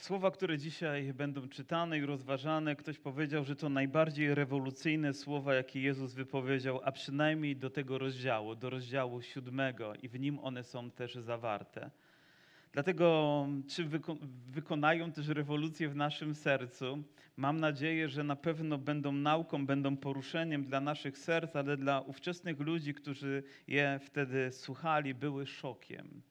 Słowa, które dzisiaj będą czytane i rozważane, ktoś powiedział, że to najbardziej rewolucyjne słowa, jakie Jezus wypowiedział, a przynajmniej do tego rozdziału, do rozdziału siódmego, i w nim one są też zawarte. Dlatego, czy wyko wykonają też rewolucję w naszym sercu? Mam nadzieję, że na pewno będą nauką, będą poruszeniem dla naszych serc, ale dla ówczesnych ludzi, którzy je wtedy słuchali, były szokiem.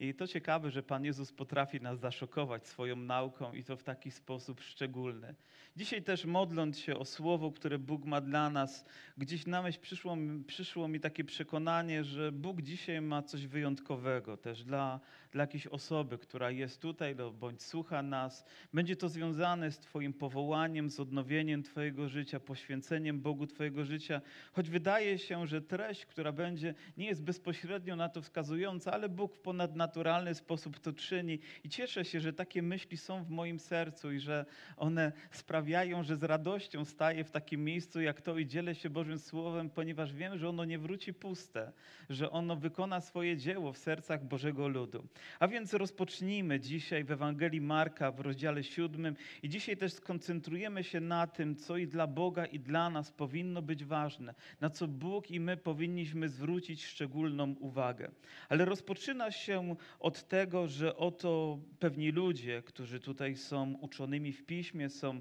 I to ciekawe, że Pan Jezus potrafi nas zaszokować swoją nauką i to w taki sposób szczególny. Dzisiaj też modląc się o słowo, które Bóg ma dla nas, gdzieś na myśl przyszło, przyszło mi takie przekonanie, że Bóg dzisiaj ma coś wyjątkowego też dla, dla jakiejś osoby, która jest tutaj no, bądź słucha nas. Będzie to związane z Twoim powołaniem, z odnowieniem Twojego życia, poświęceniem Bogu Twojego życia, choć wydaje się, że treść, która będzie, nie jest bezpośrednio na to wskazująca, ale Bóg w ponadnaturalny sposób to czyni i cieszę się, że takie myśli są w moim sercu i że one sprawiają, że z radością staję w takim miejscu jak to i dzielę się Bożym Słowem, ponieważ wiem, że ono nie wróci puste, że ono wykona swoje dzieło w sercach Bożego ludu. A więc rozpocznijmy dzisiaj w Ewangelii Marka w rozdziale siódmym i dzisiaj też skoncentrujemy się na tym, co i dla Boga i dla nas powinno być ważne, na co Bóg i my powinniśmy zwrócić szczególną uwagę. Ale rozpoczyna się od tego, że oto pewni ludzie, którzy tutaj są uczonymi w piśmie, są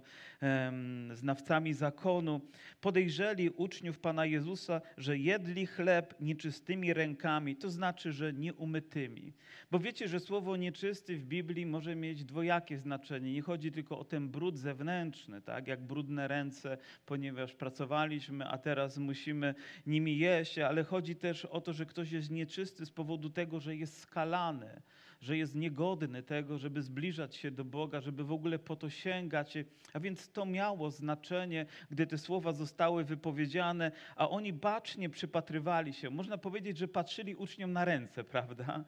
znawcami zakonu, podejrzeli uczniów Pana Jezusa, że jedli chleb nieczystymi rękami, to znaczy, że nieumytymi. Bo wiecie, że słowo nieczysty w Biblii może mieć dwojakie znaczenie. Nie chodzi tylko o ten brud zewnętrzny, tak jak brudne ręce, ponieważ pracowaliśmy, a teraz musimy nimi jeść, ale chodzi też o to, że ktoś jest nieczysty z powodu tego, że jest skalany, że jest niegodny tego, żeby zbliżać się do Boga, żeby w ogóle po to sięgać. A więc to miało znaczenie, gdy te słowa zostały wypowiedziane, a oni bacznie przypatrywali się. Można powiedzieć, że patrzyli uczniom na ręce, prawda?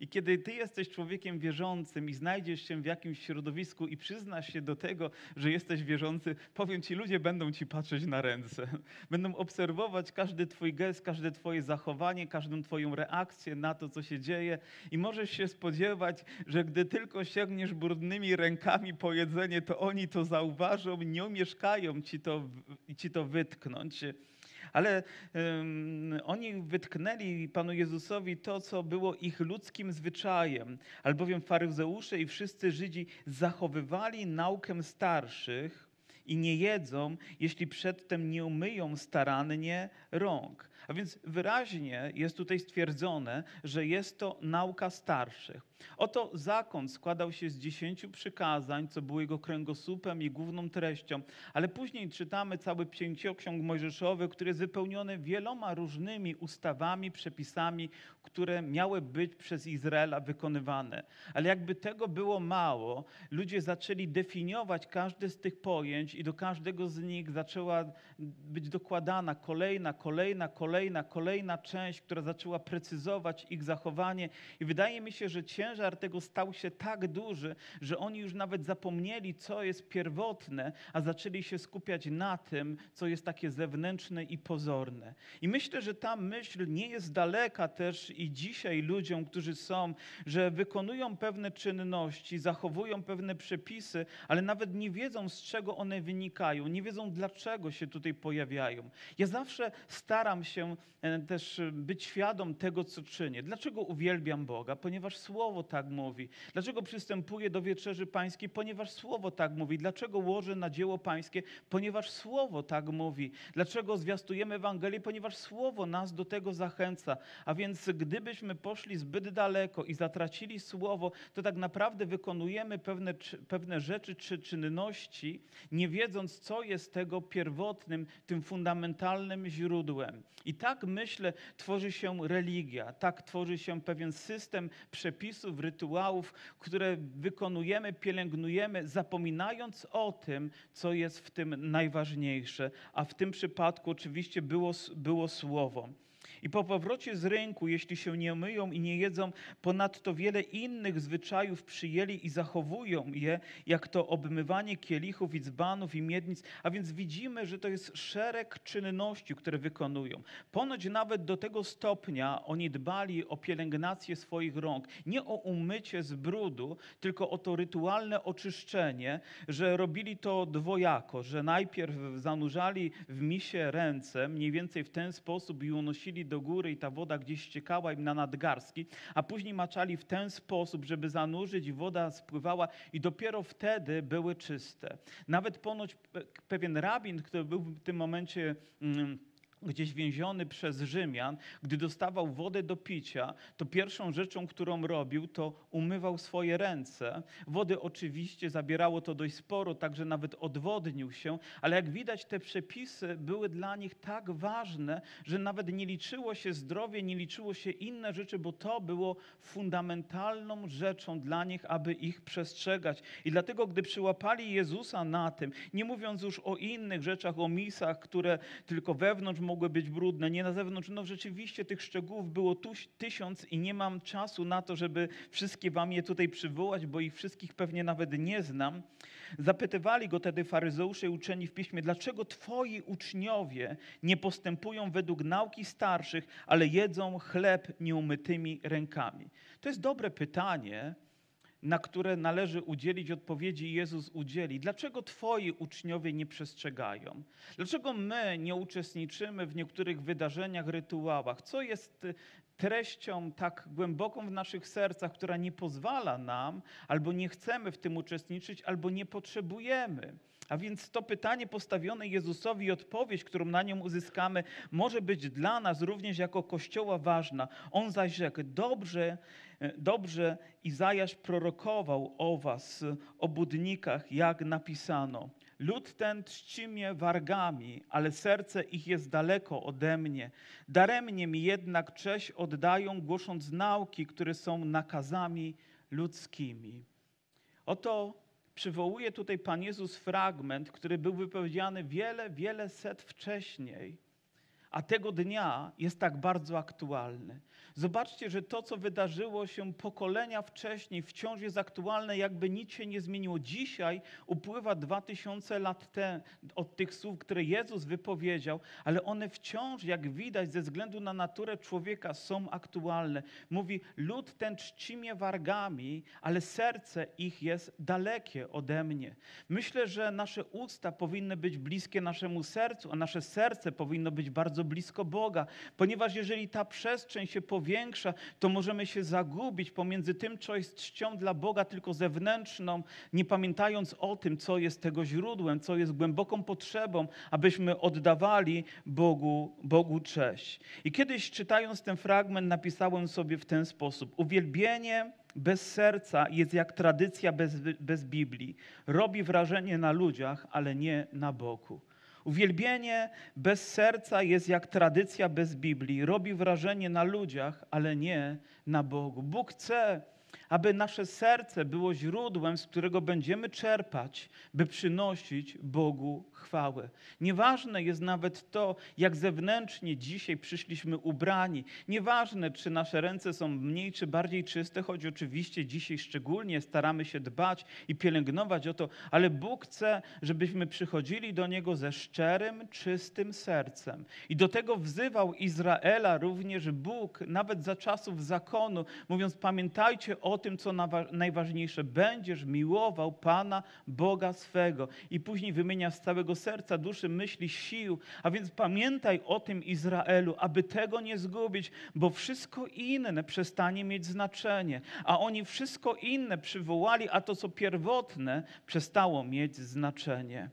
I kiedy ty jesteś człowiekiem wierzącym i znajdziesz się w jakimś środowisku i przyznasz się do tego, że jesteś wierzący, powiem ci, ludzie będą ci patrzeć na ręce. Będą obserwować każdy twój gest, każde twoje zachowanie, każdą twoją reakcję na to, co się dzieje i możesz się spodziewać, że gdy tylko sięgniesz brudnymi rękami po jedzenie, to oni to zauważą, nie omieszkają ci to, ci to wytknąć. Ale um, oni wytknęli Panu Jezusowi to, co było ich ludzkim zwyczajem, albowiem faryzeusze i wszyscy Żydzi zachowywali naukę starszych i nie jedzą, jeśli przedtem nie umyją starannie rąk. A więc wyraźnie jest tutaj stwierdzone, że jest to nauka starszych. Oto zakon składał się z dziesięciu przykazań, co było jego kręgosłupem i główną treścią, ale później czytamy cały pięcioksiąg mojżeszowy, który jest wypełniony wieloma różnymi ustawami, przepisami, które miały być przez Izraela wykonywane. Ale jakby tego było mało, ludzie zaczęli definiować każde z tych pojęć i do każdego z nich zaczęła być dokładana kolejna, kolejna, kolejna, kolejna część, która zaczęła precyzować ich zachowanie i wydaje mi się, że ciężar tego stał się tak duży, że oni już nawet zapomnieli, co jest pierwotne, a zaczęli się skupiać na tym, co jest takie zewnętrzne i pozorne. I myślę, że ta myśl nie jest daleka też i dzisiaj ludziom, którzy są, że wykonują pewne czynności, zachowują pewne przepisy, ale nawet nie wiedzą, z czego one wynikają, nie wiedzą, dlaczego się tutaj pojawiają. Ja zawsze staram się e, też być świadom tego, co czynię. Dlaczego uwielbiam Boga? Ponieważ Słowo tak mówi. Dlaczego przystępuję do wieczerzy pańskiej? Ponieważ Słowo tak mówi. Dlaczego łożę na dzieło pańskie? Ponieważ Słowo tak mówi. Dlaczego zwiastujemy Ewangelię? Ponieważ Słowo nas do tego zachęca. A więc gdybyśmy poszli zbyt daleko i zatracili Słowo, to tak naprawdę wykonujemy pewne, pewne rzeczy czy czynności, nie wiedząc, co jest tego pierwotnym, tym fundamentalnym źródłem. I tak myślę, tworzy się religia, tak tworzy się pewien system przepisów, rytuałów, które wykonujemy, pielęgnujemy, zapominając o tym, co jest w tym najważniejsze. A w tym przypadku oczywiście było, było słowo. I po powrocie z rynku, jeśli się nie myją i nie jedzą, ponadto wiele innych zwyczajów przyjęli i zachowują je, jak to obmywanie kielichów i dzbanów i miednic. A więc widzimy, że to jest szereg czynności, które wykonują. Ponoć nawet do tego stopnia oni dbali o pielęgnację swoich rąk. Nie o umycie z brudu, tylko o to rytualne oczyszczenie, że robili to dwojako, że najpierw zanurzali w misie ręce, mniej więcej w ten sposób i unosili do góry i ta woda gdzieś ściekała im na nadgarstki, a później maczali w ten sposób, żeby zanurzyć i woda spływała i dopiero wtedy były czyste. Nawet ponoć pewien rabin, który był w tym momencie... Mm, gdzieś więziony przez Rzymian, gdy dostawał wodę do picia, to pierwszą rzeczą, którą robił, to umywał swoje ręce. Wody oczywiście zabierało to dość sporo, także nawet odwodnił się, ale jak widać, te przepisy były dla nich tak ważne, że nawet nie liczyło się zdrowie, nie liczyło się inne rzeczy, bo to było fundamentalną rzeczą dla nich, aby ich przestrzegać. I dlatego, gdy przyłapali Jezusa na tym, nie mówiąc już o innych rzeczach, o misach, które tylko wewnątrz mogły być brudne, nie na zewnątrz. No rzeczywiście tych szczegółów było tuś, tysiąc i nie mam czasu na to, żeby wszystkie wam je tutaj przywołać, bo ich wszystkich pewnie nawet nie znam. Zapytywali go tedy faryzeusze i uczeni w piśmie, dlaczego twoi uczniowie nie postępują według nauki starszych, ale jedzą chleb nieumytymi rękami? To jest dobre pytanie, na które należy udzielić odpowiedzi Jezus udzieli. Dlaczego Twoi uczniowie nie przestrzegają? Dlaczego my nie uczestniczymy w niektórych wydarzeniach, rytuałach? Co jest treścią tak głęboką w naszych sercach, która nie pozwala nam, albo nie chcemy w tym uczestniczyć, albo nie potrzebujemy? A więc to pytanie postawione Jezusowi i odpowiedź, którą na nią uzyskamy, może być dla nas również jako Kościoła ważna. On zaś rzekł, dobrze, dobrze Izajasz prorokował o was, o budnikach, jak napisano. Lud ten czci mnie wargami, ale serce ich jest daleko ode mnie. Daremnie mi jednak cześć oddają, głosząc nauki, które są nakazami ludzkimi. Oto przywołuje tutaj Pan Jezus fragment, który był wypowiedziany wiele, wiele set wcześniej, a tego dnia jest tak bardzo aktualny. Zobaczcie, że to, co wydarzyło się pokolenia wcześniej, wciąż jest aktualne, jakby nic się nie zmieniło. Dzisiaj upływa dwa tysiące lat te, od tych słów, które Jezus wypowiedział, ale one wciąż, jak widać, ze względu na naturę człowieka, są aktualne. Mówi: Lud ten czci mnie wargami, ale serce ich jest dalekie ode mnie. Myślę, że nasze usta powinny być bliskie naszemu sercu, a nasze serce powinno być bardzo blisko Boga, ponieważ jeżeli ta przestrzeń się powiększa, większa, to możemy się zagubić pomiędzy tym, co jest czcią dla Boga, tylko zewnętrzną, nie pamiętając o tym, co jest tego źródłem, co jest głęboką potrzebą, abyśmy oddawali Bogu, Bogu cześć. I kiedyś czytając ten fragment, napisałem sobie w ten sposób: Uwielbienie bez serca jest jak tradycja bez, bez Biblii. Robi wrażenie na ludziach, ale nie na Bogu. Uwielbienie bez serca jest jak tradycja bez Biblii. Robi wrażenie na ludziach, ale nie na Bogu. Bóg chce, aby nasze serce było źródłem, z którego będziemy czerpać, by przynosić Bogu chwałę. Nieważne jest nawet to, jak zewnętrznie dzisiaj przyszliśmy ubrani. Nieważne, czy nasze ręce są mniej czy bardziej czyste, choć oczywiście dzisiaj szczególnie staramy się dbać i pielęgnować o to, ale Bóg chce, żebyśmy przychodzili do Niego ze szczerym, czystym sercem. I do tego wzywał Izraela również Bóg, nawet za czasów zakonu, mówiąc: Pamiętajcie o tym, co najważniejsze. Będziesz miłował Pana Boga swego. I później wymienia z całego serca, duszy, myśli, sił. A więc pamiętaj o tym Izraelu, aby tego nie zgubić, bo wszystko inne przestanie mieć znaczenie. A oni wszystko inne przywołali, a to, co pierwotne, przestało mieć znaczenie.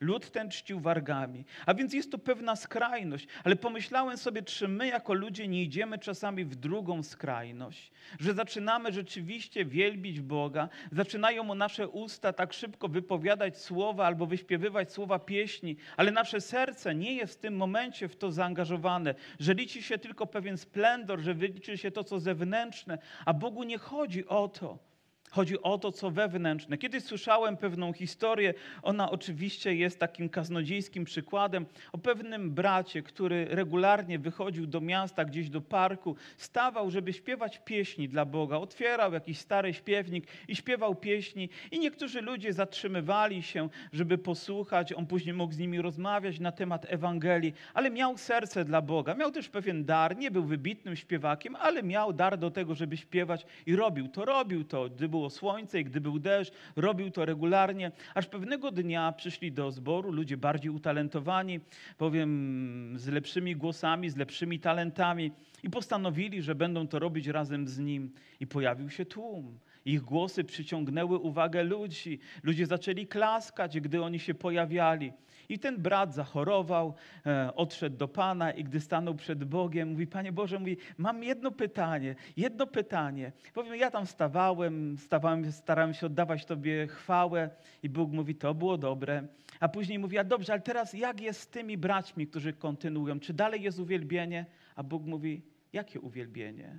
Lud ten czcił wargami. A więc jest to pewna skrajność. Ale pomyślałem sobie, czy my jako ludzie nie idziemy czasami w drugą skrajność? Że zaczynamy rzeczywiście wielbić Boga, zaczynają mu nasze usta tak szybko wypowiadać słowa albo wyśpiewywać słowa pieśni, ale nasze serce nie jest w tym momencie w to zaangażowane, że liczy się tylko pewien splendor, że liczy się to, co zewnętrzne, a Bogu nie chodzi o to. Chodzi o to, co wewnętrzne. Kiedyś słyszałem pewną historię, ona oczywiście jest takim kaznodziejskim przykładem, o pewnym bracie, który regularnie wychodził do miasta, gdzieś do parku, stawał, żeby śpiewać pieśni dla Boga. Otwierał jakiś stary śpiewnik i śpiewał pieśni i niektórzy ludzie zatrzymywali się, żeby posłuchać. On później mógł z nimi rozmawiać na temat Ewangelii, ale miał serce dla Boga. Miał też pewien dar, nie był wybitnym śpiewakiem, ale miał dar do tego, żeby śpiewać i robił to. Robił to, gdy było słońce i gdy był deszcz, robił to regularnie, aż pewnego dnia przyszli do zboru ludzie bardziej utalentowani, powiem z lepszymi głosami, z lepszymi talentami i postanowili, że będą to robić razem z nim. I pojawił się tłum. Ich głosy przyciągnęły uwagę ludzi. Ludzie zaczęli klaskać, gdy oni się pojawiali. I ten brat zachorował, e, odszedł do Pana i gdy stanął przed Bogiem, mówi, Panie Boże, mówi, mam jedno pytanie, jedno pytanie. Powiem, ja tam stawałem, stawałem, starałem się oddawać Tobie chwałę i Bóg mówi, to było dobre. A później mówi, a dobrze, ale teraz jak jest z tymi braćmi, którzy kontynuują? Czy dalej jest uwielbienie? A Bóg mówi, jakie uwielbienie?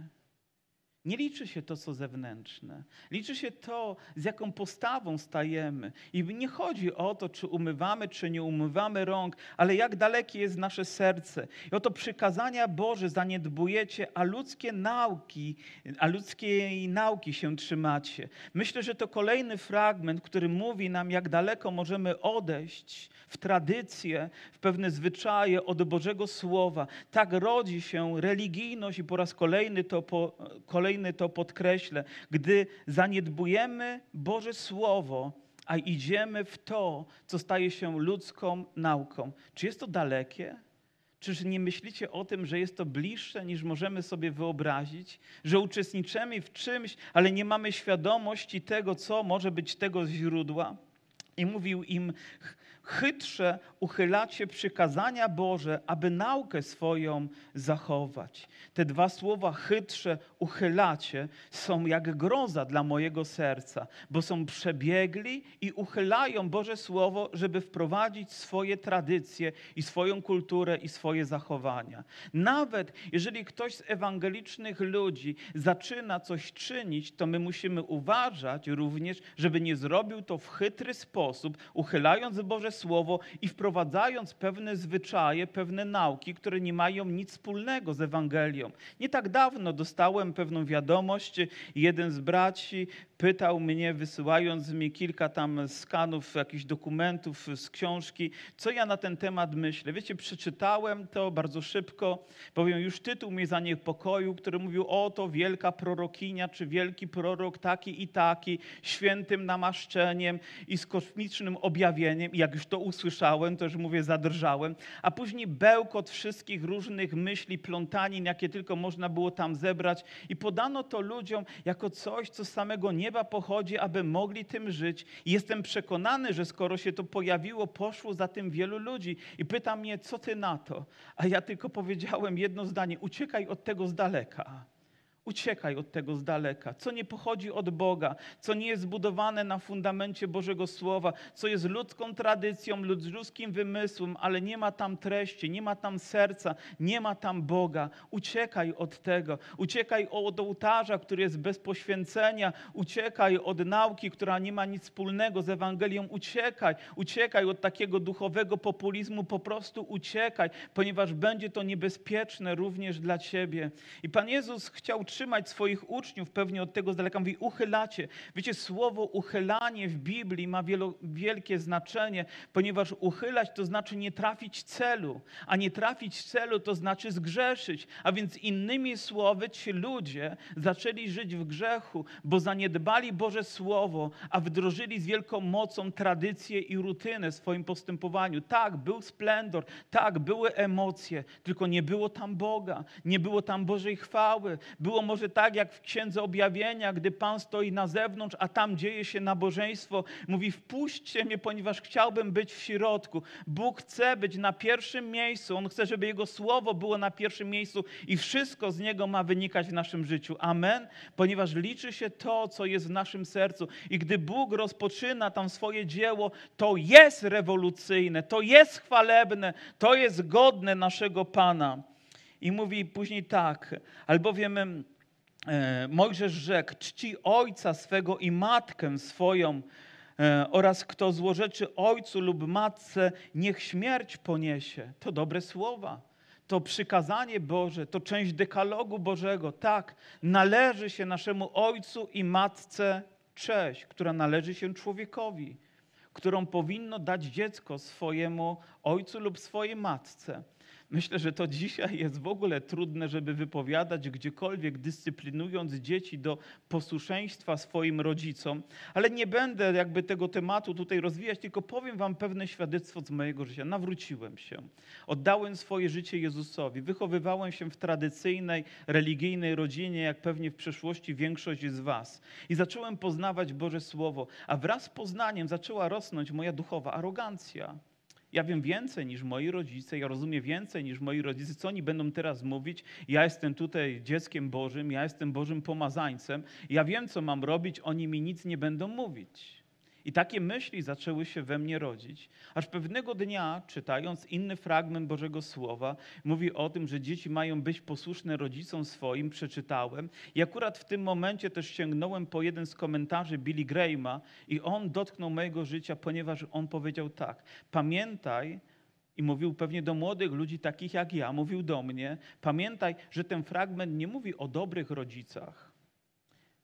Nie liczy się to, co zewnętrzne. Liczy się to, z jaką postawą stajemy. I nie chodzi o to, czy umywamy, czy nie umywamy rąk, ale jak dalekie jest nasze serce. I oto przykazania Boże zaniedbujecie, a ludzkie nauki, a ludzkiej nauki się trzymacie. Myślę, że to kolejny fragment, który mówi nam, jak daleko możemy odejść w tradycję, w pewne zwyczaje od Bożego Słowa. Tak rodzi się religijność i po raz kolejny to, po, kolejny to podkreślę, gdy zaniedbujemy Boże Słowo, a idziemy w to, co staje się ludzką nauką. Czy jest to dalekie? Czyż nie myślicie o tym, że jest to bliższe niż możemy sobie wyobrazić? Że uczestniczymy w czymś, ale nie mamy świadomości tego, co może być tego źródła? I mówił im, chytrze uchylacie przykazania Boże, aby naukę swoją zachować. Te dwa słowa chytrze uchylacie są jak groza dla mojego serca, bo są przebiegli i uchylają Boże Słowo, żeby wprowadzić swoje tradycje i swoją kulturę i swoje zachowania. Nawet jeżeli ktoś z ewangelicznych ludzi zaczyna coś czynić, to my musimy uważać również, żeby nie zrobił to w chytry sposób, uchylając Boże Słowo i wprowadzając pewne zwyczaje, pewne nauki, które nie mają nic wspólnego z Ewangelią. Nie tak dawno dostałem pewną wiadomość. Jeden z braci pytał mnie, wysyłając mi kilka tam skanów, jakichś dokumentów z książki, co ja na ten temat myślę. Wiecie, przeczytałem to bardzo szybko, powiem, już tytuł mnie zaniepokoił, który mówił, o to wielka prorokinia, czy wielki prorok taki i taki, świętym namaszczeniem i z kosmicznym objawieniem. I jak już to usłyszałem, to już mówię, zadrżałem. A później bełkot wszystkich różnych myśli, plątanin, jakie tylko można było tam zebrać i podano to ludziom jako coś, co z samego nieba pochodzi, aby mogli tym żyć. I jestem przekonany, że skoro się to pojawiło, poszło za tym wielu ludzi. I pyta mnie, co ty na to? A ja tylko powiedziałem jedno zdanie: uciekaj od tego z daleka. Uciekaj od tego z daleka, co nie pochodzi od Boga, co nie jest zbudowane na fundamencie Bożego Słowa, co jest ludzką tradycją, ludzkim wymysłem, ale nie ma tam treści, nie ma tam serca, nie ma tam Boga. Uciekaj od tego. Uciekaj od ołtarza, który jest bez poświęcenia. Uciekaj od nauki, która nie ma nic wspólnego z Ewangelią. Uciekaj. Uciekaj od takiego duchowego populizmu. Po prostu uciekaj, ponieważ będzie to niebezpieczne również dla ciebie. I Pan Jezus chciał powstrzymać swoich uczniów pewnie od tego z daleka. Mówi, uchylacie. Wiecie, słowo uchylanie w Biblii ma wielo, wielkie znaczenie, ponieważ uchylać to znaczy nie trafić celu, a nie trafić celu to znaczy zgrzeszyć. A więc innymi słowy ci ludzie zaczęli żyć w grzechu, bo zaniedbali Boże Słowo, a wdrożyli z wielką mocą tradycję i rutynę w swoim postępowaniu. Tak, był splendor, tak, były emocje, tylko nie było tam Boga, nie było tam Bożej chwały, było może tak jak w Księdze Objawienia, gdy Pan stoi na zewnątrz, a tam dzieje się nabożeństwo. Mówi, wpuśćcie mnie, ponieważ chciałbym być w środku. Bóg chce być na pierwszym miejscu. On chce, żeby Jego Słowo było na pierwszym miejscu i wszystko z Niego ma wynikać w naszym życiu. Amen? Ponieważ liczy się to, co jest w naszym sercu. I gdy Bóg rozpoczyna tam swoje dzieło, to jest rewolucyjne, to jest chwalebne, to jest godne naszego Pana. I mówi później tak, albowiem Mojżesz rzekł, czci ojca swego i matkę swoją e, oraz kto złorzeczy ojcu lub matce, niech śmierć poniesie. To dobre słowa. To przykazanie Boże, to część dekalogu Bożego. Tak, należy się naszemu ojcu i matce cześć, która należy się człowiekowi, którą powinno dać dziecko swojemu ojcu lub swojej matce. Myślę, że to dzisiaj jest w ogóle trudne, żeby wypowiadać gdziekolwiek, dyscyplinując dzieci do posłuszeństwa swoim rodzicom, ale nie będę jakby tego tematu tutaj rozwijać, tylko powiem Wam pewne świadectwo z mojego życia. Nawróciłem się, oddałem swoje życie Jezusowi, wychowywałem się w tradycyjnej, religijnej rodzinie, jak pewnie w przeszłości większość z Was, i zacząłem poznawać Boże Słowo, a wraz z poznaniem zaczęła rosnąć moja duchowa arogancja. Ja wiem więcej niż moi rodzice, ja rozumiem więcej niż moi rodzice. Co oni będą teraz mówić? Ja jestem tutaj dzieckiem Bożym, ja jestem Bożym pomazańcem, ja wiem, co mam robić, oni mi nic nie będą mówić. I takie myśli zaczęły się we mnie rodzić, aż pewnego dnia, czytając inny fragment Bożego Słowa, mówi o tym, że dzieci mają być posłuszne rodzicom swoim, przeczytałem. I akurat w tym momencie też sięgnąłem po jeden z komentarzy Billy Grahama i on dotknął mojego życia, ponieważ on powiedział tak, pamiętaj, i mówił pewnie do młodych ludzi takich jak ja, mówił do mnie, pamiętaj, że ten fragment nie mówi o dobrych rodzicach.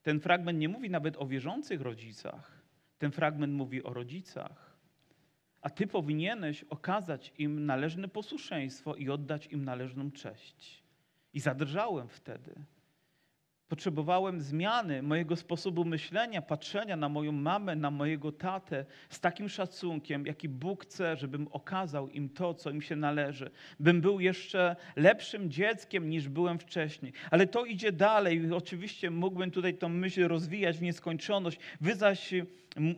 Ten fragment nie mówi nawet o wierzących rodzicach ten fragment mówi o rodzicach. A ty powinieneś okazać im należne posłuszeństwo i oddać im należną cześć. I zadrżałem wtedy. Potrzebowałem zmiany mojego sposobu myślenia, patrzenia na moją mamę, na mojego tatę z takim szacunkiem, jaki Bóg chce, żebym okazał im to, co im się należy. Bym był jeszcze lepszym dzieckiem niż byłem wcześniej. Ale to idzie dalej. Oczywiście mógłbym tutaj tą myśl rozwijać w nieskończoność. Wy zaś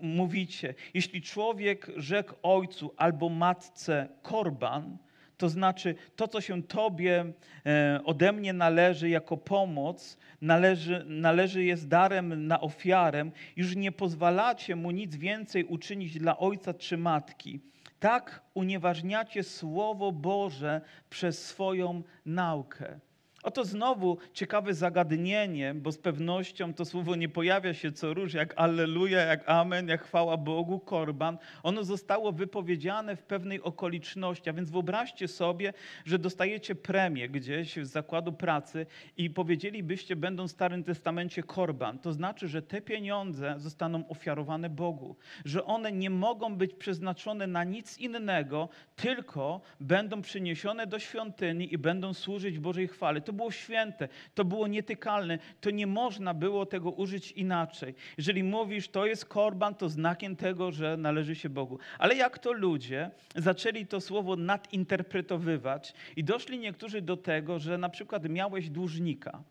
mówicie, jeśli człowiek rzekł ojcu albo matce korban, to znaczy to, co się Tobie e, ode mnie należy jako pomoc, należy, należy jest darem na ofiarę, już nie pozwalacie mu nic więcej uczynić dla ojca czy matki. Tak unieważniacie Słowo Boże przez swoją naukę. Oto znowu ciekawe zagadnienie, bo z pewnością to słowo nie pojawia się co róż, jak Alleluja, jak Amen, jak chwała Bogu, korban. Ono zostało wypowiedziane w pewnej okoliczności, a więc wyobraźcie sobie, że dostajecie premię gdzieś z zakładu pracy i powiedzielibyście, będąc w Starym Testamencie, korban. To znaczy, że te pieniądze zostaną ofiarowane Bogu, że one nie mogą być przeznaczone na nic innego, tylko będą przyniesione do świątyni i będą służyć Bożej chwale. To było święte, to było nietykalne, to nie można było tego użyć inaczej. Jeżeli mówisz, to jest korban, to znakiem tego, że należy się Bogu. Ale jak to ludzie zaczęli to słowo nadinterpretowywać i doszli niektórzy do tego, że na przykład miałeś dłużnika,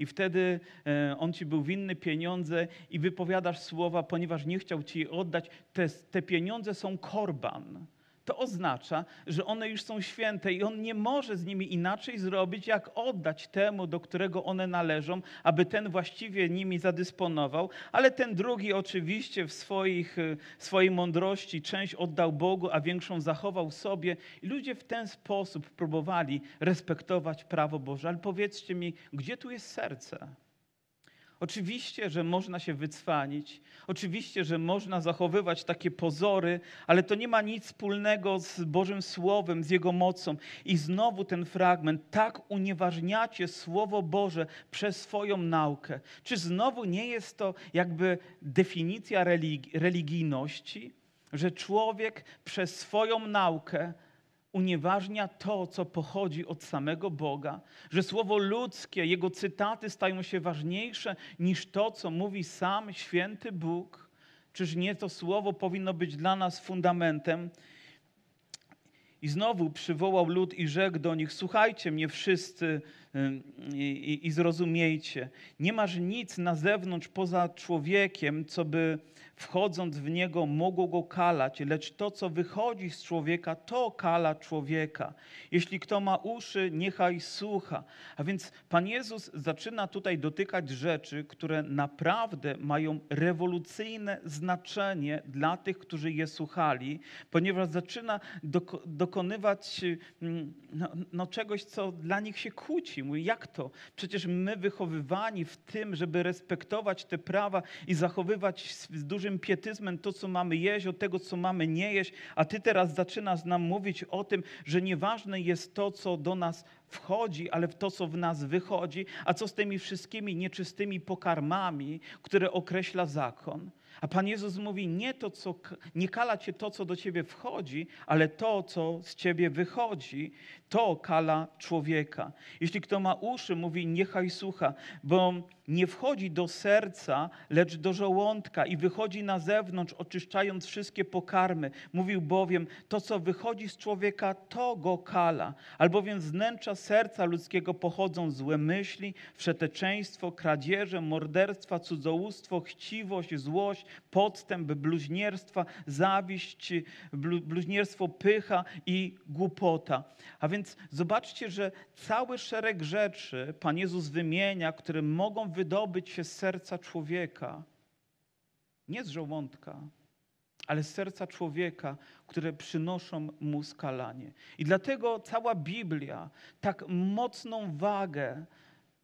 i wtedy e, on ci był winny pieniądze i wypowiadasz słowa, ponieważ nie chciał ci oddać, te, te pieniądze są korban to oznacza, że one już są święte i on nie może z nimi inaczej zrobić, jak oddać temu, do którego one należą, aby ten właściwie nimi zadysponował, ale ten drugi oczywiście w swoich, y, swojej mądrości część oddał Bogu, a większą zachował sobie. I ludzie w ten sposób próbowali respektować prawo Boże. Ale powiedzcie mi, gdzie tu jest serce? Oczywiście, że można się wycwanić, oczywiście, że można zachowywać takie pozory, ale to nie ma nic wspólnego z Bożym Słowem, z Jego mocą. I znowu ten fragment, tak unieważniacie Słowo Boże przez swoją naukę. Czy znowu nie jest to jakby definicja religijności, że człowiek przez swoją naukę unieważnia to, co pochodzi od samego Boga, że słowo ludzkie, jego cytaty stają się ważniejsze niż to, co mówi sam święty Bóg. Czyż nie to słowo powinno być dla nas fundamentem? I znowu przywołał lud i rzekł do nich: Słuchajcie mnie wszyscy i, i, zrozumiejcie. Nie masz nic na zewnątrz poza człowiekiem, co by wchodząc w niego, mogło go kalać, lecz to, co wychodzi z człowieka, to kala człowieka. Jeśli kto ma uszy, niechaj słucha. A więc Pan Jezus zaczyna tutaj dotykać rzeczy, które naprawdę mają rewolucyjne znaczenie dla tych, którzy je słuchali, ponieważ zaczyna dokonywać mm, no, no czegoś, co dla nich się kłóci dzieci. Mówi, jak to? Przecież my wychowywani w tym, żeby respektować te prawa i zachowywać z, dużym pietyzmem to, co mamy jeść, od tego, co mamy nie jeść, a ty teraz zaczynasz nam mówić o tym, że nieważne jest to, co do nas wchodzi, ale w to, co w nas wychodzi, a co z tymi wszystkimi nieczystymi pokarmami, które określa zakon. A Pan Jezus mówi, nie, to, co, nie kala cię to, co do ciebie wchodzi, ale to, co z ciebie wychodzi, to kala człowieka. Jeśli kto ma uszy, mówi, niechaj słucha, bo nie wchodzi do serca, lecz do żołądka i wychodzi na zewnątrz, oczyszczając wszystkie pokarmy. Mówił bowiem, to, co wychodzi z człowieka, to go kala. Albowiem z wnętrza serca ludzkiego pochodzą złe myśli, wszeteczeństwo, kradzieże, morderstwa, cudzołóstwo, chciwość, złość, podstęp, bluźnierstwa, zawiść, bluźnierstwo, pycha i głupota. A więc zobaczcie, że cały szereg rzeczy Pan Jezus wymienia, które mogą wydobyć się z serca człowieka, nie z żołądka, ale z serca człowieka, które przynoszą mu skalanie. I dlatego cała Biblia tak mocną wagę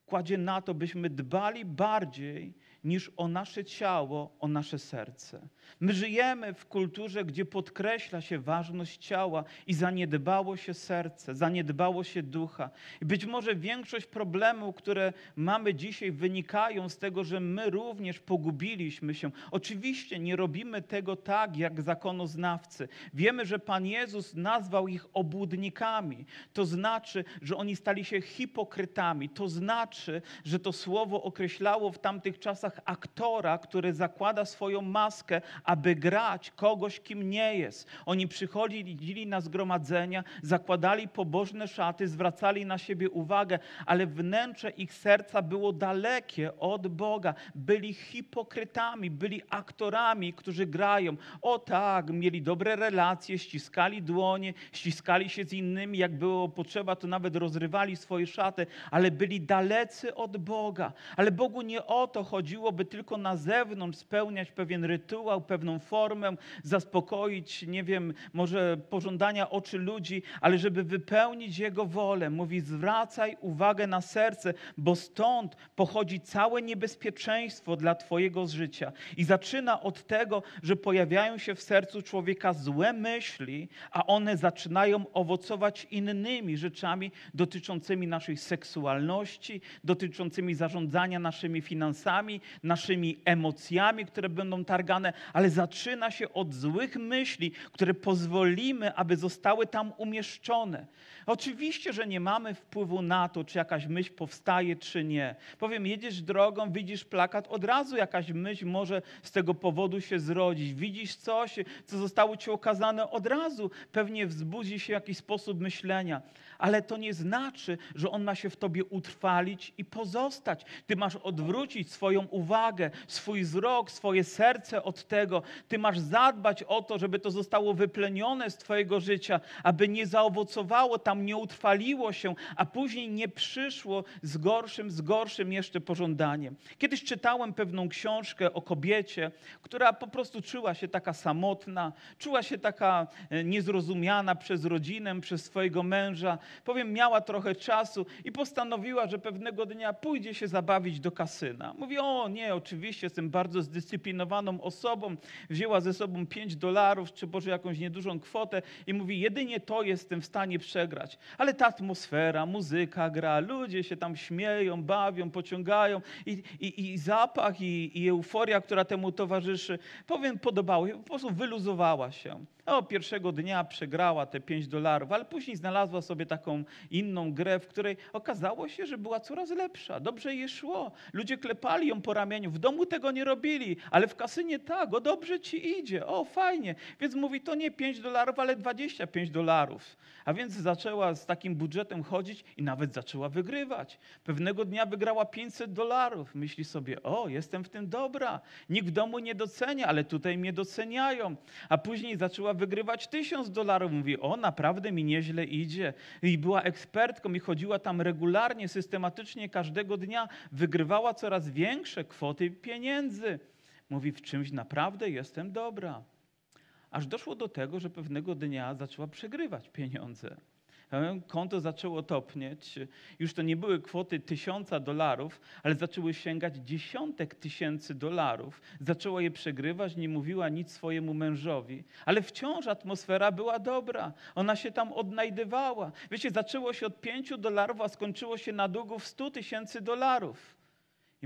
kładzie na to, byśmy dbali bardziej niż o nasze ciało, o nasze serce. My żyjemy w kulturze, gdzie podkreśla się ważność ciała i zaniedbało się serce, zaniedbało się ducha. I być może większość problemów, które mamy dzisiaj, wynikają z tego, że my również pogubiliśmy się. Oczywiście nie robimy tego tak, jak zakonoznawcy. Wiemy, że Pan Jezus nazwał ich obłudnikami. To znaczy, że oni stali się hipokrytami. To znaczy, że to słowo określało w tamtych czasach aktora, który zakłada swoją maskę, aby grać kogoś, kim nie jest. Oni przychodzili na zgromadzenia, zakładali pobożne szaty, zwracali na siebie uwagę, ale wnętrze ich serca było dalekie od Boga. Byli hipokrytami, byli aktorami, którzy grają. O tak, mieli dobre relacje, ściskali dłonie, ściskali się z innymi, jak było potrzeba, to nawet rozrywali swoje szaty, ale byli dalecy od Boga. Ale Bogu nie o to chodziło, by tylko na zewnątrz spełniać pewien rytuał, pewną formę, zaspokoić, nie wiem, może pożądania oczy ludzi, ale żeby wypełnić Jego wolę. Mówi, zwracaj uwagę na serce, bo stąd pochodzi całe niebezpieczeństwo dla Twojego życia. I zaczyna od tego, że pojawiają się w sercu człowieka złe myśli, a one zaczynają owocować innymi rzeczami dotyczącymi naszej seksualności, dotyczącymi zarządzania naszymi finansami, naszymi emocjami, które będą targane, ale zaczyna się od złych myśli, które pozwolimy, aby zostały tam umieszczone. Oczywiście, że nie mamy wpływu na to, czy jakaś myśl powstaje, czy nie. Powiem, jedziesz drogą, widzisz plakat, od razu jakaś myśl może z tego powodu się zrodzić. Widzisz coś, co zostało ci okazane, od razu pewnie wzbudzi się jakiś sposób myślenia. Ale to nie znaczy, że on ma się w tobie utrwalić i pozostać. Ty masz odwrócić swoją uwagę, swój wzrok, swoje serce od tego. Ty masz zadbać o to, żeby to zostało wyplenione z twojego życia, aby nie zaowocowało tam nie utrwaliło się, a później nie przyszło z gorszym, z gorszym jeszcze pożądaniem. Kiedyś czytałem pewną książkę o kobiecie, która po prostu czuła się taka samotna, czuła się taka e, niezrozumiana przez rodzinę, przez swojego męża. Powiem, miała trochę czasu i postanowiła, że pewnego dnia pójdzie się zabawić do kasyna. Mówi, o nie, oczywiście jestem bardzo zdyscyplinowaną osobą. Wzięła ze sobą 5 dolarów, czy może jakąś niedużą kwotę i mówi, jedynie to jestem w stanie przegrać grać. Ale ta atmosfera, muzyka gra, ludzie się tam śmieją, bawią, pociągają i, i, i zapach i, i euforia, która temu towarzyszy, powiem, podobało się, po prostu wyluzowała się. O, pierwszego dnia przegrała te 5 dolarów, ale później znalazła sobie taką inną grę, w której okazało się, że była coraz lepsza. Dobrze jej szło. Ludzie klepali ją po ramieniu. W domu tego nie robili, ale w kasynie tak, o dobrze ci idzie, o fajnie. Więc mówi, to nie 5 dolarów, ale 25 dolarów. A więc zaczęła z takim budżetem chodzić i nawet zaczęła wygrywać. Pewnego dnia wygrała 500 dolarów. Myśli sobie, o, jestem w tym dobra. Nikt w domu nie docenia, ale tutaj mnie doceniają. A później zaczęła wygrywać tysiąc dolarów. Mówi, o, naprawdę mi nieźle idzie. I była ekspertką i chodziła tam regularnie, systematycznie każdego dnia. Wygrywała coraz większe kwoty pieniędzy. Mówi, w czymś naprawdę jestem dobra. Aż doszło do tego, że pewnego dnia zaczęła przegrywać pieniądze. Konto zaczęło topnieć. Już to nie były kwoty tysiąca dolarów, ale zaczęły sięgać dziesiątek tysięcy dolarów. Zaczęła je przegrywać, nie mówiła nic swojemu mężowi, ale wciąż atmosfera była dobra. Ona się tam odnajdywała. Wiecie, zaczęło się od pięciu dolarów, a skończyło się na długu w stu tysięcy dolarów.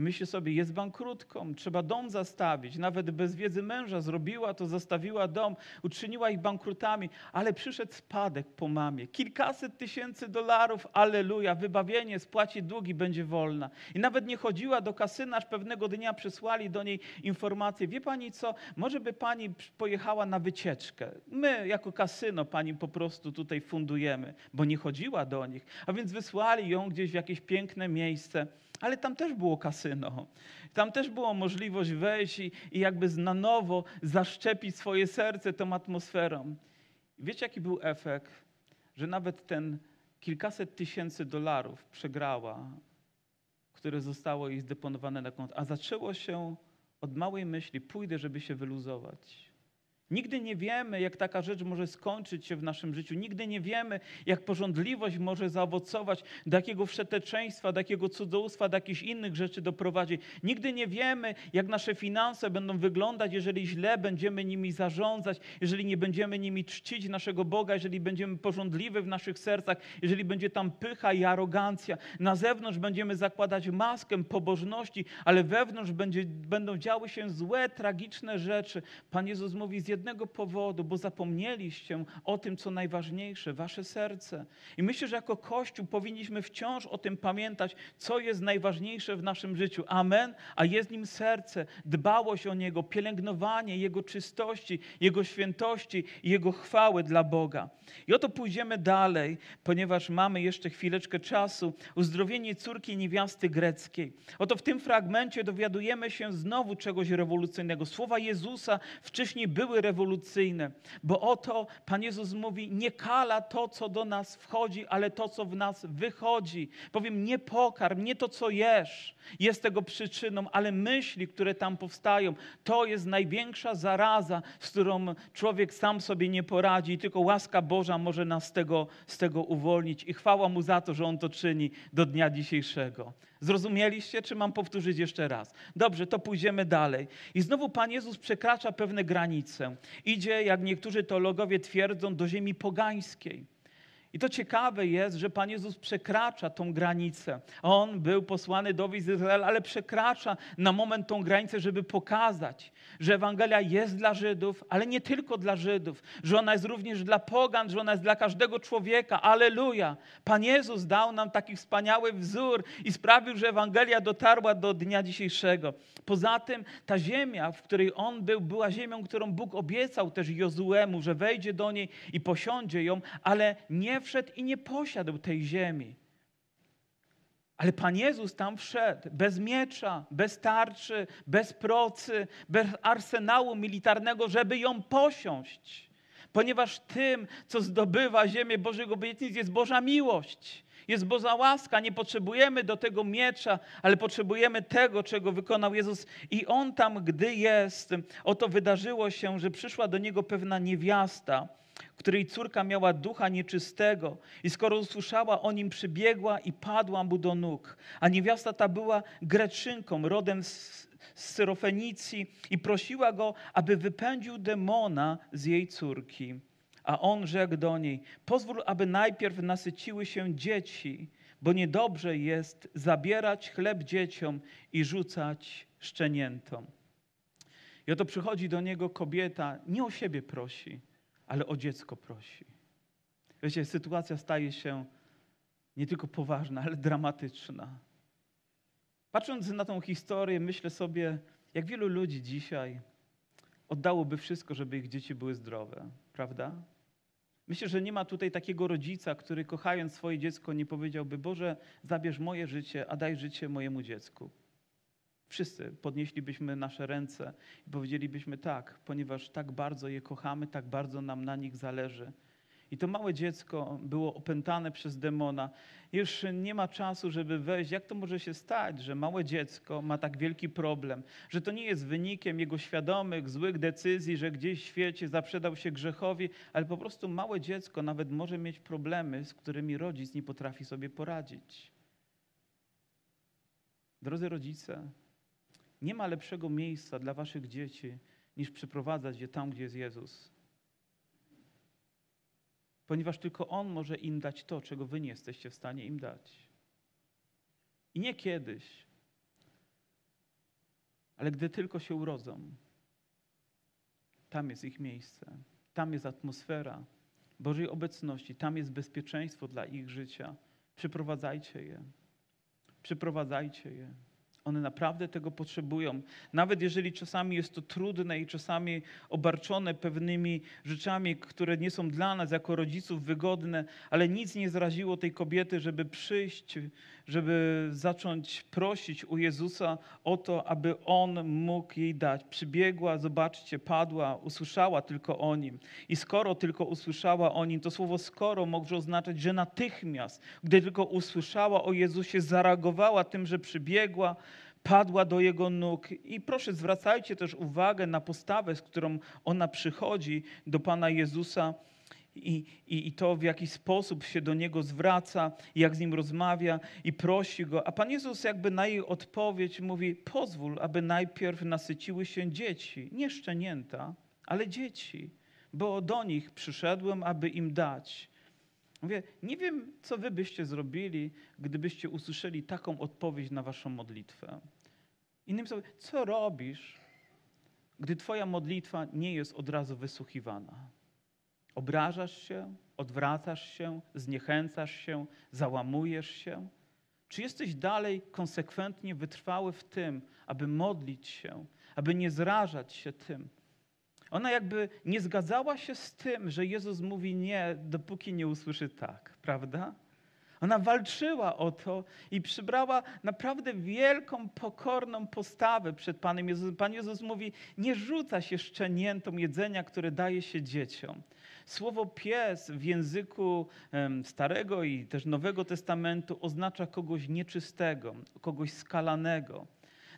I sobie, jest bankrutką, trzeba dom zastawić. Nawet bez wiedzy męża zrobiła to, zostawiła dom, uczyniła ich bankrutami, ale przyszedł spadek po mamie. Kilkaset tysięcy dolarów, aleluja, wybawienie, spłaci długi, będzie wolna. I nawet nie chodziła do kasyna, aż pewnego dnia przysłali do niej informację, wie pani co, może by pani pojechała na wycieczkę. My jako kasyno pani po prostu tutaj fundujemy, bo nie chodziła do nich. A więc wysłali ją gdzieś w jakieś piękne miejsce ale tam też było kasyno. Tam też była możliwość wejść i, i jakby na nowo zaszczepić swoje serce tą atmosferą. Wiecie, jaki był efekt? Że nawet ten kilkaset tysięcy dolarów przegrała, które zostało jej zdeponowane na konto, a zaczęło się od małej myśli, pójdę, żeby się wyluzować. Nigdy nie wiemy, jak taka rzecz może skończyć się w naszym życiu. Nigdy nie wiemy, jak porządliwość może zaowocować, do jakiego wszeteczeństwa, do jakiego cudzołóstwa, do jakichś innych rzeczy doprowadzi. Nigdy nie wiemy, jak nasze finanse będą wyglądać, jeżeli źle będziemy nimi zarządzać, jeżeli nie będziemy nimi czcić naszego Boga, jeżeli będziemy porządliwi w naszych sercach, jeżeli będzie tam pycha i arogancja. Na zewnątrz będziemy zakładać maskę pobożności, ale wewnątrz będzie, będą działy się złe, tragiczne rzeczy. Pan Jezus mówi, z jednego powodu, bo zapomnieliście o tym, co najważniejsze, wasze serce. I myślę, że jako Kościół powinniśmy wciąż o tym pamiętać, co jest najważniejsze w naszym życiu. Amen. A jest nim serce, dbałość o niego, pielęgnowanie jego czystości, jego świętości i jego chwały dla Boga. I oto pójdziemy dalej, ponieważ mamy jeszcze chwileczkę czasu. Uzdrowienie córki niewiasty greckiej. Oto w tym fragmencie dowiadujemy się znowu czegoś rewolucyjnego. Słowa Jezusa wcześniej były rewolucyjne rewolucyjne, bo oto Pan Jezus mówi, nie kala to, co do nas wchodzi, ale to, co w nas wychodzi. Powiem, nie pokarm, nie to, co jesz, jest tego przyczyną, ale myśli, które tam powstają, to jest największa zaraza, z którą człowiek sam sobie nie poradzi, tylko łaska Boża może nas z tego, z tego uwolnić. I chwała Mu za to, że On to czyni do dnia dzisiejszego. Zrozumieliście, czy mam powtórzyć jeszcze raz? Dobrze, to pójdziemy dalej. I znowu Pan Jezus przekracza pewne granice. Idzie, jak niektórzy teologowie twierdzą, do ziemi pogańskiej. I to ciekawe jest, że Pan Jezus przekracza tą granicę. On był posłany do Izraela, ale przekracza na moment tą granicę, żeby pokazać, że Ewangelia jest dla Żydów, ale nie tylko dla Żydów, że ona jest również dla pogan, że ona jest dla każdego człowieka. Aleluja! Pan Jezus dał nam taki wspaniały wzór i sprawił, że Ewangelia dotarła do dnia dzisiejszego. Poza tym ta ziemia, w której On był, była ziemią, którą Bóg obiecał też Jozuemu, że wejdzie do niej i posiądzie ją, ale nie wszedł i nie posiadł tej ziemi. Ale Pan Jezus tam wszedł bez miecza, bez tarczy, bez procy, bez arsenału militarnego, żeby ją posiąść. Ponieważ tym, co zdobywa ziemię Bożego obietnic, jest Boża miłość, jest Boża łaska. Nie potrzebujemy do tego miecza, ale potrzebujemy tego, czego wykonał Jezus. I On tam, gdy jest, oto wydarzyło się, że przyszła do Niego pewna niewiasta, której córka miała ducha nieczystego i skoro usłyszała o nim, przybiegła i padła mu do nóg. A niewiasta ta była Greczynką, rodem z, Syrofenicji i prosiła go, aby wypędził demona z jej córki. A on rzekł do niej, pozwól, aby najpierw nasyciły się dzieci, bo niedobrze jest zabierać chleb dzieciom i rzucać szczeniętom. I oto przychodzi do niego kobieta, nie o siebie prosi, ale o dziecko prosi. Wiecie, sytuacja staje się nie tylko poważna, ale dramatyczna. Patrząc na tą historię, myślę sobie, jak wielu ludzi dzisiaj oddałoby wszystko, żeby ich dzieci były zdrowe, prawda? Myślę, że nie ma tutaj takiego rodzica, który kochając swoje dziecko nie powiedziałby: Boże, zabierz moje życie, a daj życie mojemu dziecku. Wszyscy podnieślibyśmy nasze ręce i powiedzielibyśmy tak, ponieważ tak bardzo je kochamy, tak bardzo nam na nich zależy. I to małe dziecko było opętane przez demona. Już nie ma czasu, żeby wejść. Jak to może się stać, że małe dziecko ma tak wielki problem, że to nie jest wynikiem jego świadomych, złych decyzji, że gdzieś w świecie zaprzedał się grzechowi, ale po prostu małe dziecko nawet może mieć problemy, z którymi rodzic nie potrafi sobie poradzić. Drodzy rodzice, nie ma lepszego miejsca dla waszych dzieci niż przyprowadzać je tam, gdzie jest Jezus. Ponieważ tylko On może im dać to, czego wy nie jesteście w stanie im dać. I nie kiedyś, ale gdy tylko się urodzą, tam jest ich miejsce, tam jest atmosfera Bożej obecności, tam jest bezpieczeństwo dla ich życia. Przyprowadzajcie je. Przyprowadzajcie je. One naprawdę tego potrzebują. Nawet jeżeli czasami jest to trudne i czasami obarczone pewnymi rzeczami, które nie są dla nas jako rodziców wygodne, ale nic nie zraziło tej kobiety, żeby przyjść, żeby zacząć prosić u Jezusa o to, aby On mógł jej dać. Przybiegła, zobaczcie, padła, usłyszała tylko o Nim. I skoro tylko usłyszała o Nim, to słowo skoro może oznaczać, że natychmiast, gdy tylko usłyszała o Jezusie, zareagowała tym, że przybiegła, padła do Jego nóg. I proszę, zwracajcie też uwagę na postawę, z którą ona przychodzi do Pana Jezusa i, i, i to, w jaki sposób się do Niego zwraca, jak z Nim rozmawia i prosi Go. A Pan Jezus jakby na jej odpowiedź mówi, pozwól, aby najpierw nasyciły się dzieci, nie szczenięta, ale dzieci, bo do nich przyszedłem, aby im dać. Mówię, nie wiem, co wy byście zrobili, gdybyście usłyszeli taką odpowiedź na waszą modlitwę. Innym słowy, co robisz, gdy twoja modlitwa nie jest od razu wysłuchiwana? Obrażasz się, odwracasz się, zniechęcasz się, załamujesz się? Czy jesteś dalej konsekwentnie wytrwały w tym, aby modlić się, aby nie zrażać się tym? Ona jakby nie zgadzała się z tym, że Jezus mówi nie, dopóki nie usłyszy tak, prawda? Ona walczyła o to i przybrała naprawdę wielką, pokorną postawę przed Panem Jezusem. Pan Jezus mówi: Nie rzuca się szczeniętom jedzenia, które daje się dzieciom. Słowo pies w języku Starego i też Nowego Testamentu oznacza kogoś nieczystego, kogoś skalanego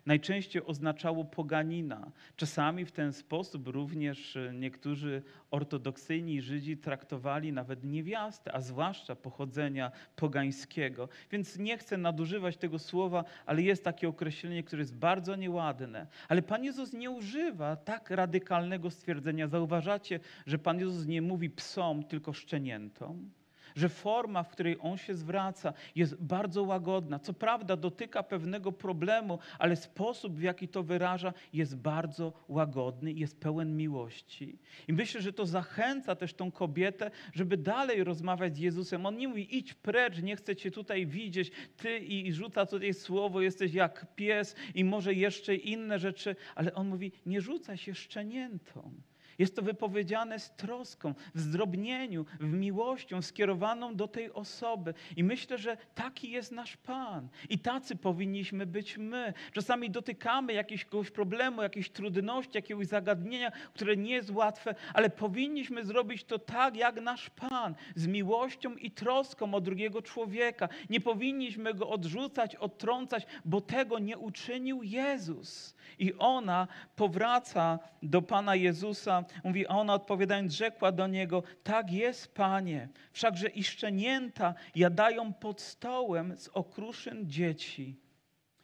najczęściej oznaczało poganina. Czasami w ten sposób również e, niektórzy ortodoksyjni Żydzi traktowali nawet niewiastę, a zwłaszcza pochodzenia pogańskiego. Więc nie chcę nadużywać tego słowa, ale jest takie określenie, które jest bardzo nieładne. Ale Pan Jezus nie używa tak radykalnego stwierdzenia. Zauważacie, że Pan Jezus nie mówi psom, tylko szczeniętom że forma, w której on się zwraca, jest bardzo łagodna. Co prawda dotyka pewnego problemu, ale sposób, w jaki to wyraża, jest bardzo łagodny jest pełen miłości. I myślę, że to zachęca też tą kobietę, żeby dalej rozmawiać z Jezusem. On nie mówi, idź precz, nie chcę cię tutaj widzieć, ty i rzuca tutaj słowo, jesteś jak pies i może jeszcze inne rzeczy, ale on mówi, nie rzucaj się szczeniętom. Jest to wypowiedziane z troską, w zdrobnieniu, w miłością skierowaną do tej osoby. I myślę, że taki jest nasz Pan. I tacy powinniśmy być my. Czasami dotykamy jakiegoś problemu, jakiejś trudności, jakiegoś zagadnienia, które nie jest łatwe, ale powinniśmy zrobić to tak, jak nasz Pan, z miłością i troską o drugiego człowieka. Nie powinniśmy go odrzucać, odtrącać, bo tego nie uczynił Jezus. I ona powraca do Pana Jezusa Mówi, a ona odpowiadając rzekła do niego, tak jest, Panie, wszakże i szczenięta jadają pod stołem z okruszyn dzieci.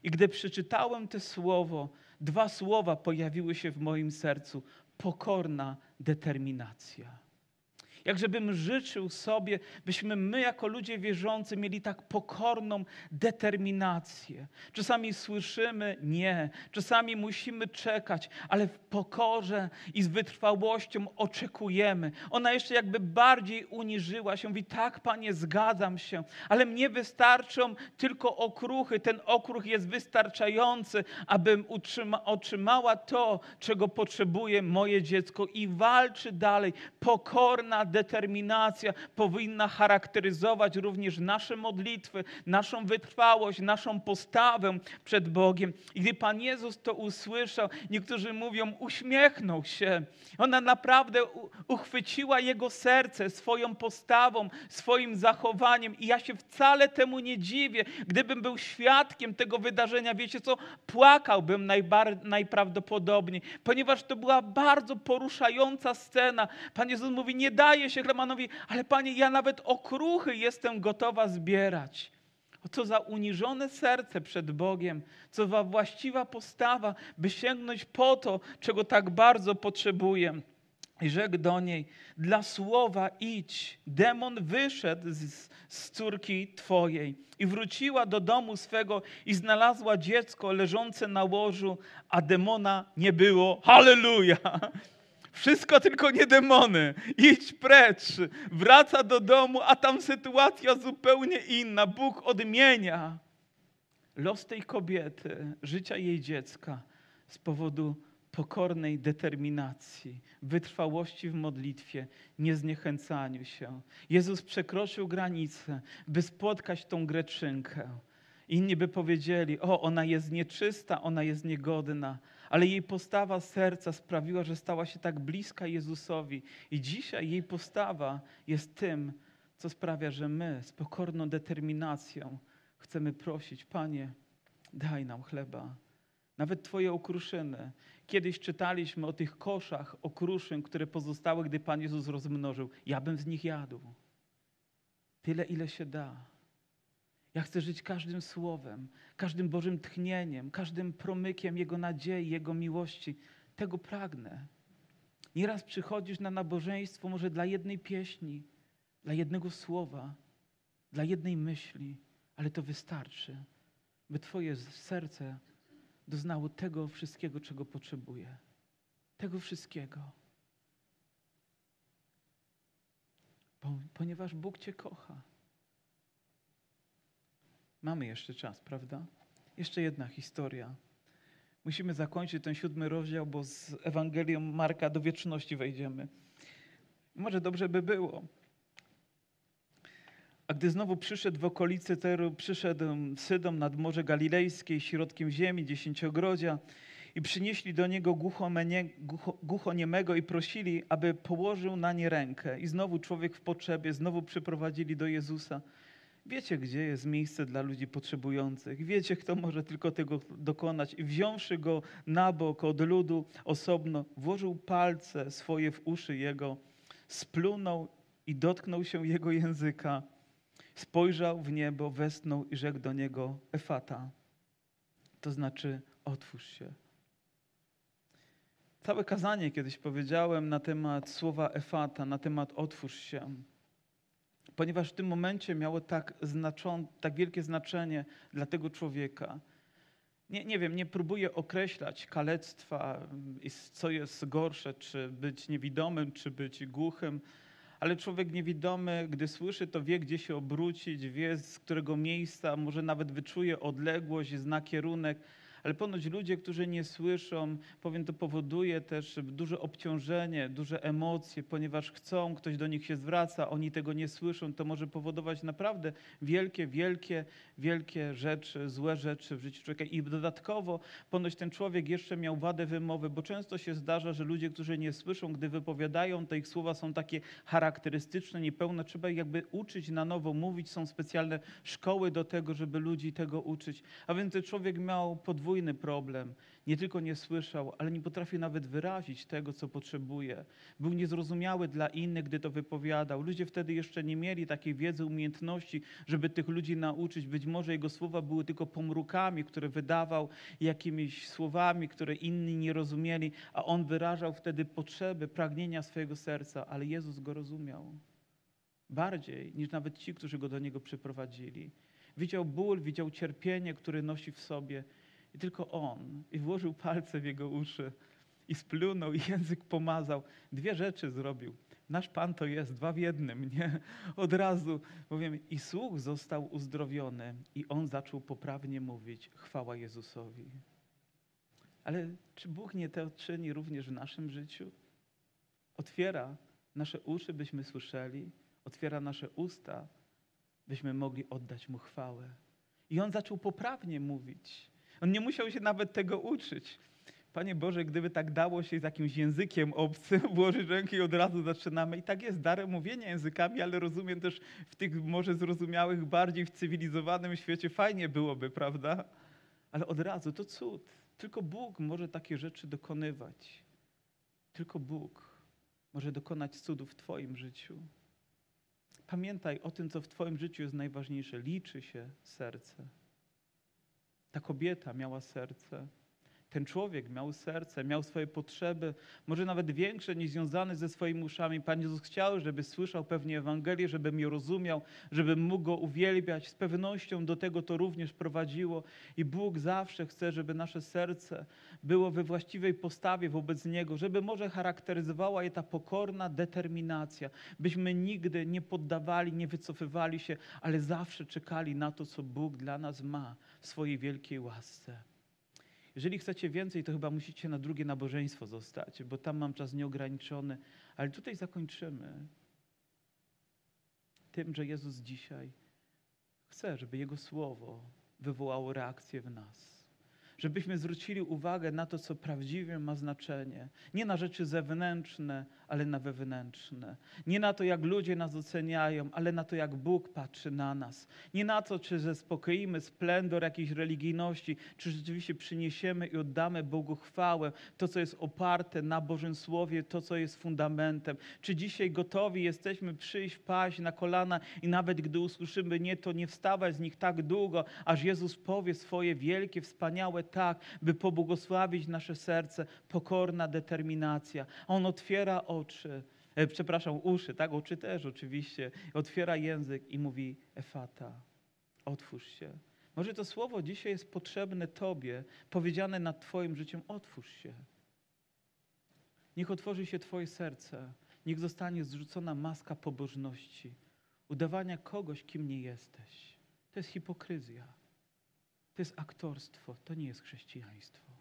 I gdy przeczytałem te słowo, dwa słowa pojawiły się w moim sercu. Pokorna determinacja. Jakżebym życzył sobie, byśmy my jako ludzie wierzący mieli tak pokorną determinację. Czasami słyszymy nie, czasami musimy czekać, ale w pokorze i z wytrwałością oczekujemy. Ona jeszcze jakby bardziej uniżyła się, mówi tak Panie, zgadzam się, ale mnie wystarczą tylko okruchy. Ten okruch jest wystarczający, abym utrzyma, otrzymała to, czego potrzebuje moje dziecko i walczy dalej. Pokorna determinacja determinacja powinna charakteryzować również nasze modlitwy, naszą wytrwałość, naszą postawę przed Bogiem. I gdy Pan Jezus to usłyszał, niektórzy mówią, uśmiechnął się. Ona naprawdę uchwyciła jego serce swoją postawą, swoim zachowaniem. I ja się wcale temu nie dziwię. Gdybym był świadkiem tego wydarzenia, wiecie co, płakałbym najprawdopodobniej, ponieważ to była bardzo poruszająca scena. Pan Jezus mówi, nie daje się chlebanowi, ale Panie, ja nawet okruchy jestem gotowa zbierać. Co za uniżone serce przed Bogiem, co za właściwa postawa, by sięgnąć po to, czego tak bardzo potrzebuję. I rzekł do niej, dla słowa idź. Demon wyszedł z, z córki twojej. I wróciła do domu swego i znalazła dziecko leżące na łożu, a demona nie było. Halleluja! Wszystko tylko nie demony. Idź precz. Wraca do domu, a tam sytuacja zupełnie inna. Bóg odmienia los tej kobiety, życia jej dziecka z powodu pokornej determinacji, wytrwałości w modlitwie, niezniechęcaniu się. Jezus przekroczył granicę, by spotkać tą greczynkę. Inni by powiedzieli: O, ona jest nieczysta, ona jest niegodna, ale jej postawa serca sprawiła, że stała się tak bliska Jezusowi. I dzisiaj jej postawa jest tym, co sprawia, że my z pokorną determinacją chcemy prosić: Panie, daj nam chleba. Nawet Twoje okruszyny. Kiedyś czytaliśmy o tych koszach okruszyn, które pozostały, gdy Pan Jezus rozmnożył. Ja bym z nich jadł. Tyle, ile się da. Ja chcę żyć każdym słowem, każdym Bożym tchnieniem, każdym promykiem Jego nadziei, Jego miłości. Tego pragnę. Nieraz przychodzisz na nabożeństwo może dla jednej pieśni, dla jednego słowa, dla jednej myśli, ale to wystarczy, by Twoje serce doznało tego wszystkiego, czego potrzebuje. Tego wszystkiego. Ponieważ Bóg Cię kocha. Mamy jeszcze czas, prawda? Jeszcze jedna historia. Musimy zakończyć ten siódmy rozdział, bo z Ewangelią Marka do wieczności wejdziemy. Może dobrze by było. A gdy znowu przyszedł w okolice Teru, przyszedł Sydom nad Morze Galilejskie, środkiem ziemi, dziesięciogrodzia i przynieśli do niego głuchoniemego i prosili, aby położył na nie rękę. I znowu człowiek w potrzebie, znowu przyprowadzili do Jezusa. Wiecie, gdzie jest miejsce dla ludzi potrzebujących. Wiecie, kto może tylko tego dokonać. I wziąwszy go na bok od ludu osobno, włożył palce swoje w uszy jego, splunął i dotknął się jego języka. Spojrzał w niebo, westnął i rzekł do niego Efata. To znaczy otwórz się. Całe kazanie kiedyś powiedziałem na temat słowa Efata, na temat otwórz się ponieważ w tym momencie miało tak, znaczą, tak wielkie znaczenie dla tego człowieka. Nie, nie wiem, nie próbuję określać kalectwa, co jest gorsze, czy być niewidomym, czy być głuchym, ale człowiek niewidomy, gdy słyszy, to wie, gdzie się obrócić, wie, z którego miejsca, może nawet wyczuje odległość, zna kierunek ale ponoć ludzie, którzy nie słyszą, powiem, to powoduje też duże obciążenie, duże emocje, ponieważ chcą, ktoś do nich się zwraca, oni tego nie słyszą, to może powodować naprawdę wielkie, wielkie, wielkie rzeczy, złe rzeczy w życiu człowieka. I dodatkowo ponoć ten człowiek jeszcze miał wadę wymowy, bo często się zdarza, że ludzie, którzy nie słyszą, gdy wypowiadają, to ich słowa są takie charakterystyczne, niepełne, trzeba ich jakby uczyć na nowo mówić, są specjalne szkoły do tego, żeby ludzi tego uczyć. A więc ten człowiek miał podwójne podwójny problem. Nie tylko nie słyszał, ale nie potrafił nawet wyrazić tego, co potrzebuje. Był niezrozumiały dla innych, gdy to wypowiadał. Ludzie wtedy jeszcze nie mieli takiej wiedzy, umiejętności, żeby tych ludzi nauczyć. Być może jego słowa były tylko pomrukami, które wydawał, jakimiś słowami, które inni nie rozumieli, a on wyrażał wtedy potrzeby, pragnienia swojego serca, ale Jezus go rozumiał. Bardziej niż nawet ci, którzy go do niego przyprowadzili. Widział ból, widział cierpienie, które nosi w sobie i tylko on. I włożył palce w jego uszy i splunął i język pomazał. Dwie rzeczy zrobił. Nasz Pan to jest dwa w jednym, nie? Od razu powiem, i słuch został uzdrowiony, i on zaczął poprawnie mówić: Chwała Jezusowi. Ale czy Bóg nie to czyni również w naszym życiu? Otwiera nasze uszy, byśmy słyszeli, otwiera nasze usta, byśmy mogli oddać Mu chwałę. I on zaczął poprawnie mówić. On nie musiał się nawet tego uczyć. Panie Boże, gdyby tak dało się z jakimś językiem obcym, włożyć rękę i od razu zaczynamy. I tak jest darem mówienia językami, ale rozumiem też w tych może zrozumiałych, bardziej w cywilizowanym świecie fajnie byłoby, prawda? Ale od razu to cud. Tylko Bóg może takie rzeczy dokonywać. Tylko Bóg może dokonać cudów w Twoim życiu. Pamiętaj o tym, co w Twoim życiu jest najważniejsze. Liczy się serce. Ta kobieta miała serce. Ten człowiek miał serce, miał swoje potrzeby, może nawet większe niż związane ze swoimi uszami. Pan Jezus chciał, żeby słyszał pewnie Ewangelię, żeby mnie rozumiał, żeby mógł go uwielbiać. Z pewnością do tego to również prowadziło. I Bóg zawsze chce, żeby nasze serce było we właściwej postawie wobec Niego, żeby może charakteryzowała je ta pokorna determinacja, byśmy nigdy nie poddawali, nie wycofywali się, ale zawsze czekali na to, co Bóg dla nas ma w swojej wielkiej łasce. Jeżeli chcecie więcej, to chyba musicie na drugie nabożeństwo zostać, bo tam mam czas nieograniczony, ale tutaj zakończymy tym, że Jezus dzisiaj chce, żeby Jego słowo wywołało reakcję w nas. Żebyśmy zwrócili uwagę na to, co prawdziwie ma znaczenie. Nie na rzeczy zewnętrzne, ale na wewnętrzne. Nie na to, jak ludzie nas oceniają, ale na to, jak Bóg patrzy na nas. Nie na to, czy zaspokoimy splendor jakiejś religijności, czy rzeczywiście przyniesiemy i oddamy Bogu chwałę, to, co jest oparte na Bożym Słowie, to, co jest fundamentem. Czy dzisiaj gotowi jesteśmy przyjść, paść na kolana i nawet gdy usłyszymy nie, to nie wstawać z nich tak długo, aż Jezus powie swoje wielkie, wspaniałe tak, by pobłogosławić nasze serce, pokorna determinacja. On otwiera oczy, e, przepraszam, uszy, tak, oczy też oczywiście, otwiera język i mówi Efata, otwórz się. Może to słowo dzisiaj jest potrzebne Tobie, powiedziane nad Twoim życiem, otwórz się. Niech otworzy się Twoje serce, niech zostanie zrzucona maska pobożności, udawania kogoś, kim nie jesteś. To jest hipokryzja. To jest aktorstwo, to nie jest chrześcijaństwo.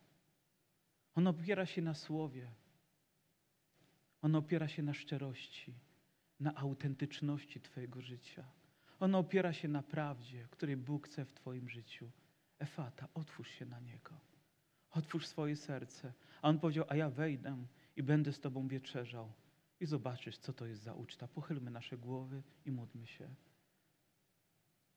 Ono opiera się na słowie. Ono opiera się na szczerości, na autentyczności Twojego życia. Ono opiera się na prawdzie, której Bóg chce w Twoim życiu. Efata, otwórz się na Niego. Otwórz swoje serce. A On powiedział, a ja wejdę i będę z Tobą wieczerzał. I zobaczysz, co to jest za uczta. Pochylmy nasze głowy i módlmy się.